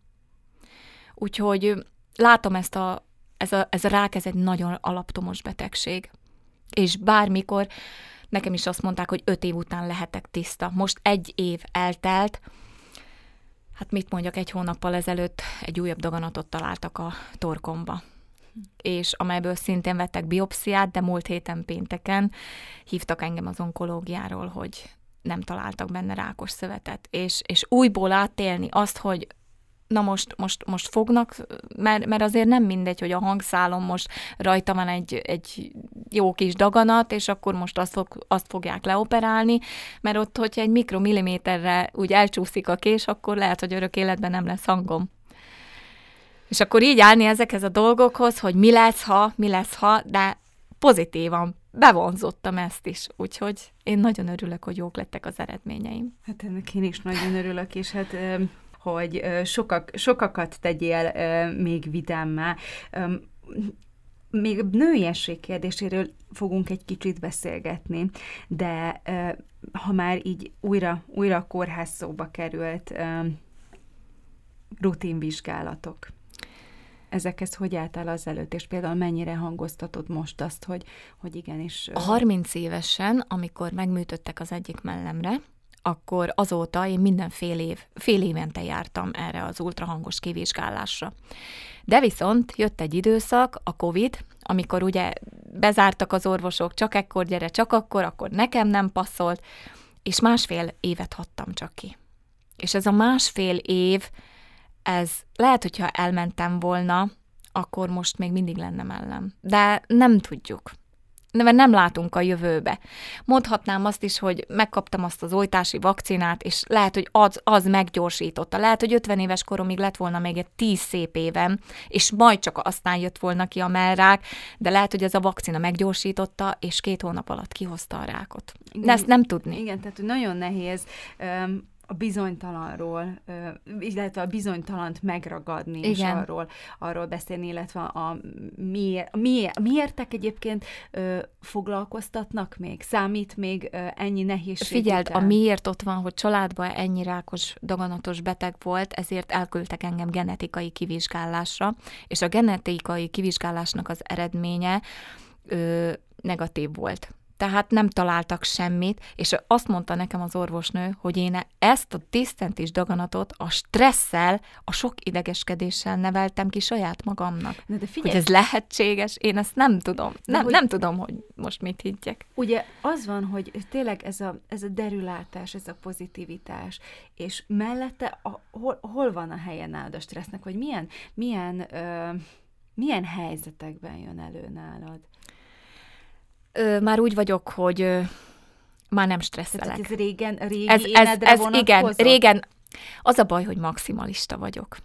S3: Úgyhogy látom ezt a, ez a, ez a rák, ez egy nagyon alaptomos betegség. És bármikor, nekem is azt mondták, hogy öt év után lehetek tiszta. Most egy év eltelt, hát mit mondjak, egy hónappal ezelőtt egy újabb daganatot találtak a torkomba. És amelyből szintén vettek biopsziát, de múlt héten pénteken hívtak engem az onkológiáról, hogy nem találtak benne rákos szövetet, és, és újból átélni azt, hogy na most, most, most fognak, mert, mert azért nem mindegy, hogy a hangszálon most rajta van egy, egy jó kis daganat, és akkor most azt, fog, azt fogják leoperálni, mert ott, hogyha egy mikromilliméterre úgy elcsúszik a kés, akkor lehet, hogy örök életben nem lesz hangom. És akkor így állni ezekhez a dolgokhoz, hogy mi lesz, ha, mi lesz, ha, de pozitívan bevonzottam ezt is, úgyhogy én nagyon örülök, hogy jók lettek az eredményeim.
S2: Hát ennek én is nagyon örülök, és hát hogy sokak, sokakat tegyél még vidámmá. Még nőiesség kérdéséről fogunk egy kicsit beszélgetni, de ha már így újra, újra a kórház szóba került rutinvizsgálatok, ezekhez hogy álltál az előtt, és például mennyire hangoztatod most azt, hogy, hogy igenis...
S3: A 30 évesen, amikor megműtöttek az egyik mellemre, akkor azóta én minden fél év, fél évente jártam erre az ultrahangos kivizsgálásra. De viszont jött egy időszak, a Covid, amikor ugye bezártak az orvosok, csak ekkor gyere, csak akkor, akkor nekem nem passzolt, és másfél évet hattam csak ki. És ez a másfél év, ez lehet, hogyha elmentem volna, akkor most még mindig lenne mellem. De nem tudjuk mert nem látunk a jövőbe. Mondhatnám azt is, hogy megkaptam azt az oltási vakcinát, és lehet, hogy az, az meggyorsította. Lehet, hogy 50 éves koromig lett volna még egy 10 szép évem, és majd csak aztán jött volna ki a mellrák, de lehet, hogy ez a vakcina meggyorsította, és két hónap alatt kihozta a rákot. De ezt nem tudni.
S2: Igen, tehát nagyon nehéz um, a bizonytalanról, illetve a bizonytalant megragadni, Igen. és arról, arról beszélni, illetve a miért, miért, miértek egyébként ö, foglalkoztatnak még? Számít még ö, ennyi nehézség
S3: Figyeld, után? a miért ott van, hogy családban ennyi rákos, daganatos beteg volt, ezért elküldtek engem genetikai kivizsgálásra, és a genetikai kivizsgálásnak az eredménye ö, negatív volt tehát nem találtak semmit, és azt mondta nekem az orvosnő, hogy én ezt a tisztentés daganatot a stresszel, a sok idegeskedéssel neveltem ki saját magamnak. Na de figyelj. Hogy ez lehetséges, én ezt nem tudom. nem, hogy, nem tudom, hogy most mit higgyek.
S2: Ugye az van, hogy tényleg ez a, ez a derülátás, ez a pozitivitás, és mellette a, hol, hol van a helye nálad a stressznek, vagy milyen, milyen, ö, milyen helyzetekben jön elő nálad?
S3: Ö, már úgy vagyok, hogy ö, már nem stresszelek.
S2: Tehát ez régen, régi
S3: ez, ez, ez igen, régen. Az a baj, hogy maximalista vagyok.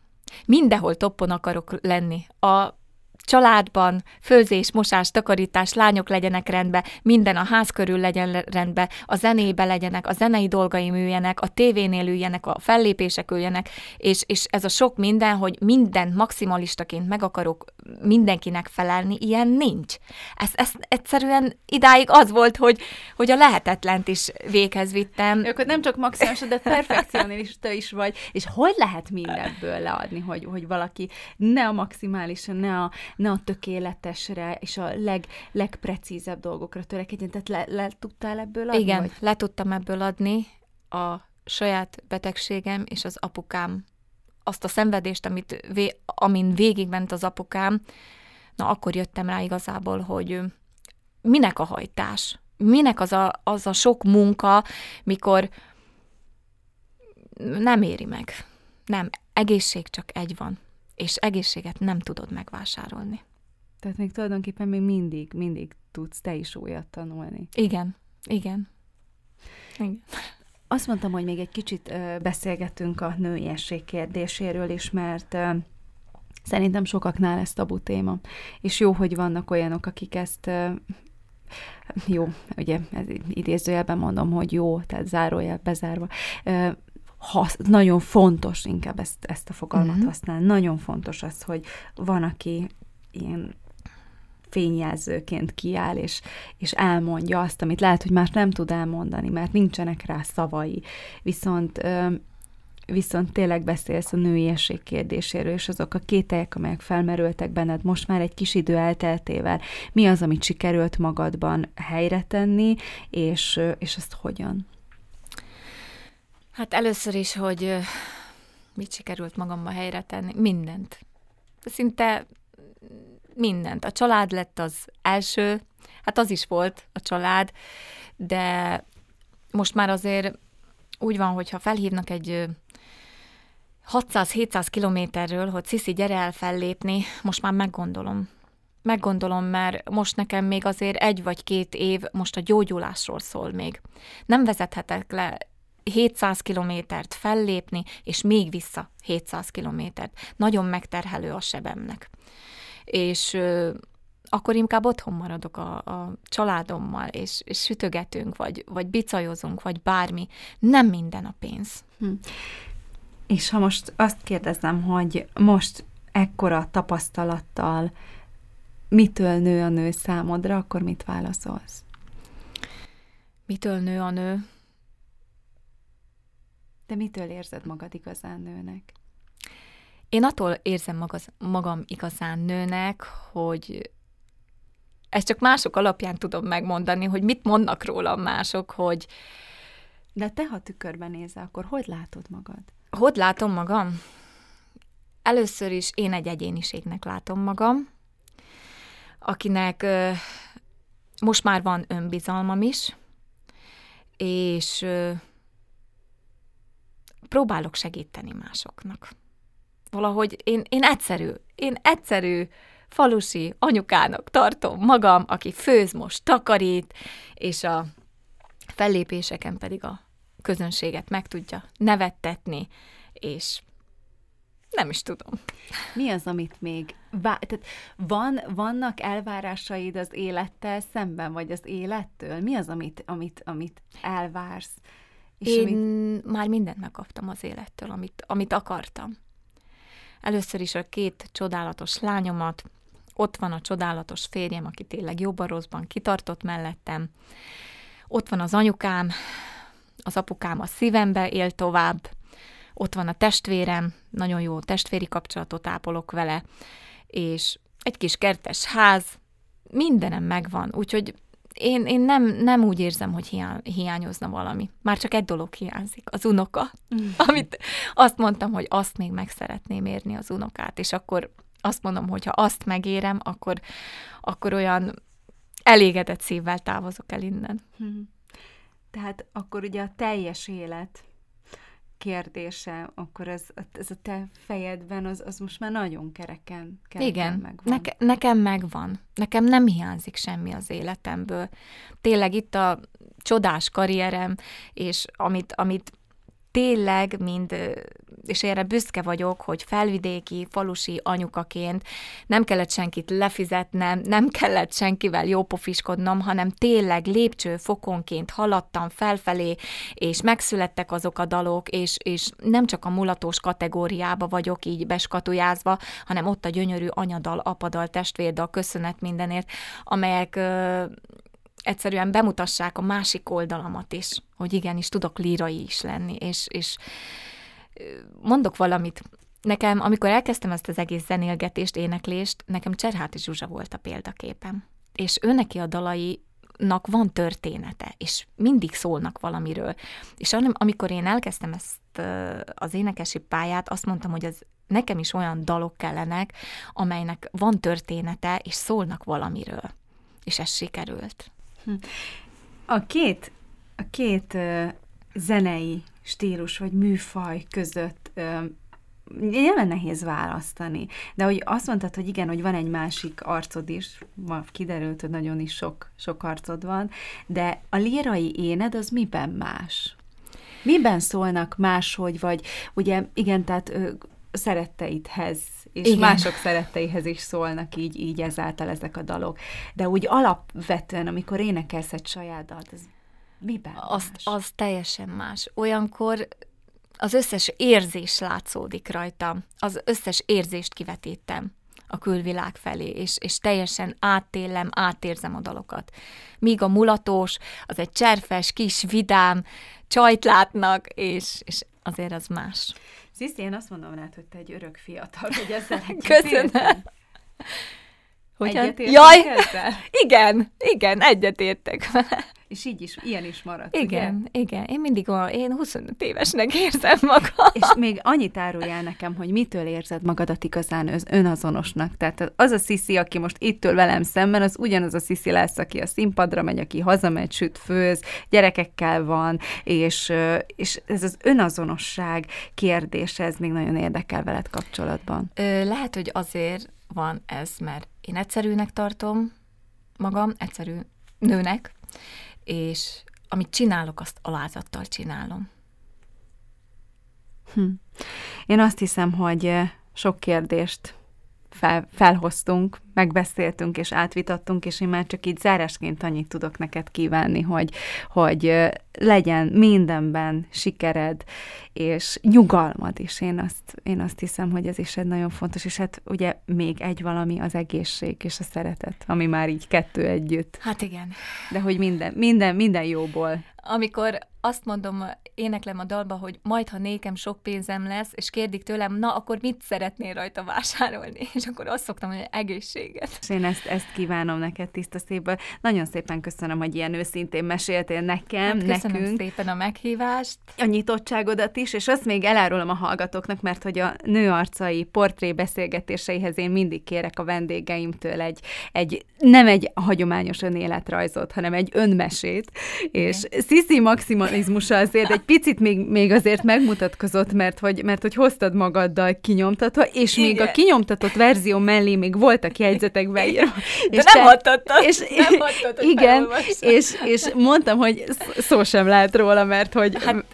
S3: Mindenhol toppon akarok lenni. A családban főzés, mosás, takarítás, lányok legyenek rendbe, minden a ház körül legyen rendbe, a zenébe legyenek, a zenei dolgaim üljenek, a tévénél üljenek, a fellépések üljenek, és, és ez a sok minden, hogy minden maximalistaként meg akarok mindenkinek felelni, ilyen nincs. Ez, ez egyszerűen idáig az volt, hogy, hogy a lehetetlent is véghez vittem.
S2: Ők nem csak maximális, de perfekcionista is vagy, és hogy lehet mindenből leadni, hogy, hogy valaki ne a maximális, ne a, ne a tökéletesre, és a leg, legprecízebb dolgokra törekedjen. Tehát le, le tudtál ebből adni?
S3: Igen,
S2: vagy?
S3: le tudtam ebből adni a saját betegségem és az apukám azt a szenvedést, amit, vé, amin végigment az apukám, na akkor jöttem rá igazából, hogy minek a hajtás, minek az a, az a sok munka, mikor nem éri meg. Nem, egészség csak egy van és egészséget nem tudod megvásárolni.
S2: Tehát még tulajdonképpen még mindig, mindig tudsz te is újat tanulni.
S3: Igen, igen. igen.
S2: azt mondtam, hogy még egy kicsit beszélgetünk a nőiesség kérdéséről is, mert szerintem sokaknál ez tabu téma. És jó, hogy vannak olyanok, akik ezt jó, ugye ez idézőjelben mondom, hogy jó, tehát zárójel bezárva, hasz, nagyon fontos, inkább ezt, ezt a fogalmat uh-huh. használni, nagyon fontos az, hogy van, aki ilyen fényjelzőként kiáll, és, és elmondja azt, amit lehet, hogy más nem tud elmondani, mert nincsenek rá szavai. Viszont viszont tényleg beszélsz a nőiesség kérdéséről, és azok a kételyek, amelyek felmerültek benned most már egy kis idő elteltével, mi az, amit sikerült magadban helyre tenni, és, és ezt hogyan?
S3: Hát először is, hogy mit sikerült magamban helyre tenni? Mindent. Szinte mindent. A család lett az első, hát az is volt a család, de most már azért úgy van, hogyha felhívnak egy 600-700 kilométerről, hogy Sziszi, gyere el fellépni, most már meggondolom. Meggondolom, mert most nekem még azért egy vagy két év most a gyógyulásról szól még. Nem vezethetek le 700 kilométert fellépni, és még vissza 700 kilométert. Nagyon megterhelő a sebemnek. És ö, akkor inkább otthon maradok a, a családommal, és, és sütögetünk, vagy, vagy bicajozunk, vagy bármi. Nem minden a pénz. Hm.
S2: És ha most azt kérdezem, hogy most ekkora tapasztalattal mitől nő a nő számodra, akkor mit válaszolsz?
S3: Mitől nő a nő?
S2: De mitől érzed magad igazán nőnek?
S3: Én attól érzem magaz, magam igazán nőnek, hogy ezt csak mások alapján tudom megmondani, hogy mit mondnak rólam mások, hogy...
S2: De te, ha tükörben nézel, akkor hogy látod magad?
S3: Hogy látom magam? Először is én egy egyéniségnek látom magam, akinek ö, most már van önbizalmam is, és ö, próbálok segíteni másoknak. Valahogy én, én egyszerű, én egyszerű falusi anyukának tartom magam, aki főz most, takarít, és a fellépéseken pedig a közönséget meg tudja nevettetni, és nem is tudom.
S2: Mi az, amit még... Vá- tehát van, vannak elvárásaid az élettel szemben, vagy az élettől? Mi az, amit, amit, amit elvársz?
S3: És Én amit... már mindent megkaptam az élettől, amit, amit akartam. Először is a két csodálatos lányomat, ott van a csodálatos férjem, aki tényleg jobban rosszban kitartott mellettem, ott van az anyukám, az apukám a szívembe él tovább, ott van a testvérem, nagyon jó testvéri kapcsolatot ápolok vele, és egy kis kertes ház, mindenem megvan, úgyhogy én, én nem, nem úgy érzem, hogy hiá, hiányozna valami. Már csak egy dolog hiányzik, az unoka. Mm. Amit azt mondtam, hogy azt még meg szeretném érni az unokát, és akkor azt mondom, hogy ha azt megérem, akkor, akkor olyan elégedett szívvel távozok el innen. Mm.
S2: Tehát akkor ugye a teljes élet kérdése, akkor ez, ez a te fejedben, az, az most már nagyon kereken, kereken
S3: Igen, megvan. Neke, nekem megvan. Nekem nem hiányzik semmi az életemből. Tényleg itt a csodás karrierem, és amit, amit tényleg mind és erre büszke vagyok, hogy felvidéki, falusi anyukaként nem kellett senkit lefizetnem, nem kellett senkivel jópofiskodnom, hanem tényleg lépcső fokonként haladtam felfelé, és megszülettek azok a dalok, és, és nem csak a mulatós kategóriába vagyok így beskatujázva, hanem ott a gyönyörű anyadal, apadal, testvérdal, köszönet mindenért, amelyek egyszerűen bemutassák a másik oldalamat is, hogy igenis tudok lírai is lenni, és, és mondok valamit. Nekem, amikor elkezdtem ezt az egész zenélgetést, éneklést, nekem Cserháti Zsuzsa volt a példaképem. És ő neki a dalai van története, és mindig szólnak valamiről. És amikor én elkezdtem ezt az énekesi pályát, azt mondtam, hogy az nekem is olyan dalok kellenek, amelynek van története, és szólnak valamiről. És ez sikerült. Hm.
S2: A két, a két zenei stílus vagy műfaj között Jelen nehéz választani. De hogy azt mondtad, hogy igen, hogy van egy másik arcod is, ma kiderült, hogy nagyon is sok, sok arcod van, de a lírai éned az miben más? Miben szólnak máshogy, vagy ugye igen, tehát ö, szeretteidhez, és igen. mások szeretteihez is szólnak így, így ezáltal ezek a dalok. De úgy alapvetően, amikor énekelsz egy saját dalt, az miben
S3: Azt, más? Az teljesen más. Olyankor az összes érzés látszódik rajtam, az összes érzést kivetítem a külvilág felé, és, és teljesen átélem, átérzem a dalokat. Míg a mulatós, az egy cserfes, kis, vidám, csajt látnak, és, és azért az más.
S2: Sziszi, én azt mondom rád, hogy te egy örök fiatal, hogy ezzel
S3: Köszönöm. Hogyan? Jaj, ezzel? igen, igen, egyetértek vele.
S2: És így is, ilyen is maradt,
S3: Igen, ugye? igen. Én mindig olyan, én 25 évesnek érzem magam.
S2: És még annyit áruljál nekem, hogy mitől érzed magadat igazán önazonosnak. Tehát az a Sziszi, aki most itt ül velem szemben, az ugyanaz a Sziszi lesz, aki a színpadra megy, aki hazamegy, süt, főz, gyerekekkel van, és, és ez az önazonosság kérdése, ez még nagyon érdekel veled kapcsolatban.
S3: Ö, lehet, hogy azért van ez, mert én egyszerűnek tartom magam, egyszerű nőnek, és amit csinálok, azt alázattal csinálom.
S2: Hm. Én azt hiszem, hogy sok kérdést fel, felhoztunk, megbeszéltünk és átvitattunk, és én már csak így zárásként annyit tudok neked kívánni, hogy, hogy legyen mindenben sikered, és nyugalmad is. Én azt, én azt hiszem, hogy ez is egy nagyon fontos, és hát ugye még egy valami az egészség és a szeretet, ami már így kettő együtt.
S3: Hát igen.
S2: De hogy minden, minden, minden jóból.
S3: Amikor azt mondom, éneklem a dalba, hogy majd, ha nékem sok pénzem lesz, és kérdik tőlem, na, akkor mit szeretnél rajta vásárolni? És akkor azt szoktam, hogy egészséget.
S2: És én ezt, ezt kívánom neked tiszta szépből. Nagyon szépen köszönöm, hogy ilyen őszintén meséltél nekem, hát
S3: köszönöm nekünk. szépen a meghívást.
S2: A nyitottságodat is, és azt még elárulom a hallgatóknak, mert hogy a nőarcai portré beszélgetéseihez én mindig kérek a vendégeimtől egy, egy nem egy hagyományos önéletrajzot, hanem egy önmesét, és Sziszi maximalizmusa azért egy picit még, még azért megmutatkozott, mert hogy, mert hogy hoztad magaddal kinyomtatva, és Igen. még a kinyomtatott verzió mellé még voltak jegyzetek beírva.
S3: De és nem hagytattad. És, nem
S2: igen, és, és mondtam, hogy szó sem lehet róla, mert hogy...
S3: Hát,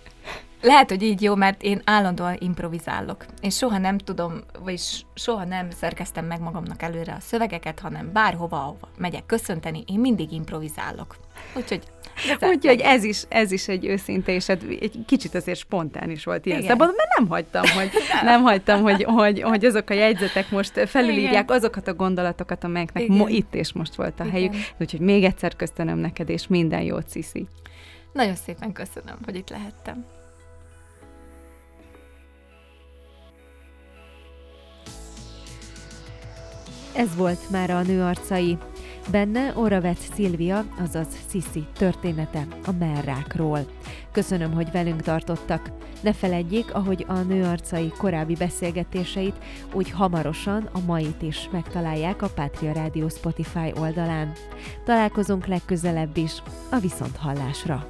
S3: lehet, hogy így jó, mert én állandóan improvizálok. Én soha nem tudom, vagyis soha nem szerkeztem meg magamnak előre a szövegeket, hanem bárhova, ahova megyek köszönteni, én mindig improvizálok. Úgyhogy
S2: Úgyhogy ez is, ez is egy őszinte, és hát egy kicsit azért spontán is volt ilyen szabad, mert nem hagytam, hogy, nem hagytam, hogy, hogy, hogy azok a jegyzetek most felülírják Igen. azokat a gondolatokat, amelyeknek mo- itt és most volt a Igen. helyük. Úgyhogy még egyszer köszönöm neked, és minden jót, Sziszi.
S3: Nagyon szépen köszönöm, hogy itt lehettem.
S4: Ez volt már a nőarcai. Benne Oravec Szilvia, azaz Sisi története a merrákról. Köszönöm, hogy velünk tartottak. Ne feledjék, ahogy a nőarcai korábbi beszélgetéseit, úgy hamarosan a mait is megtalálják a Pátria Rádió Spotify oldalán. Találkozunk legközelebb is, a Viszonthallásra!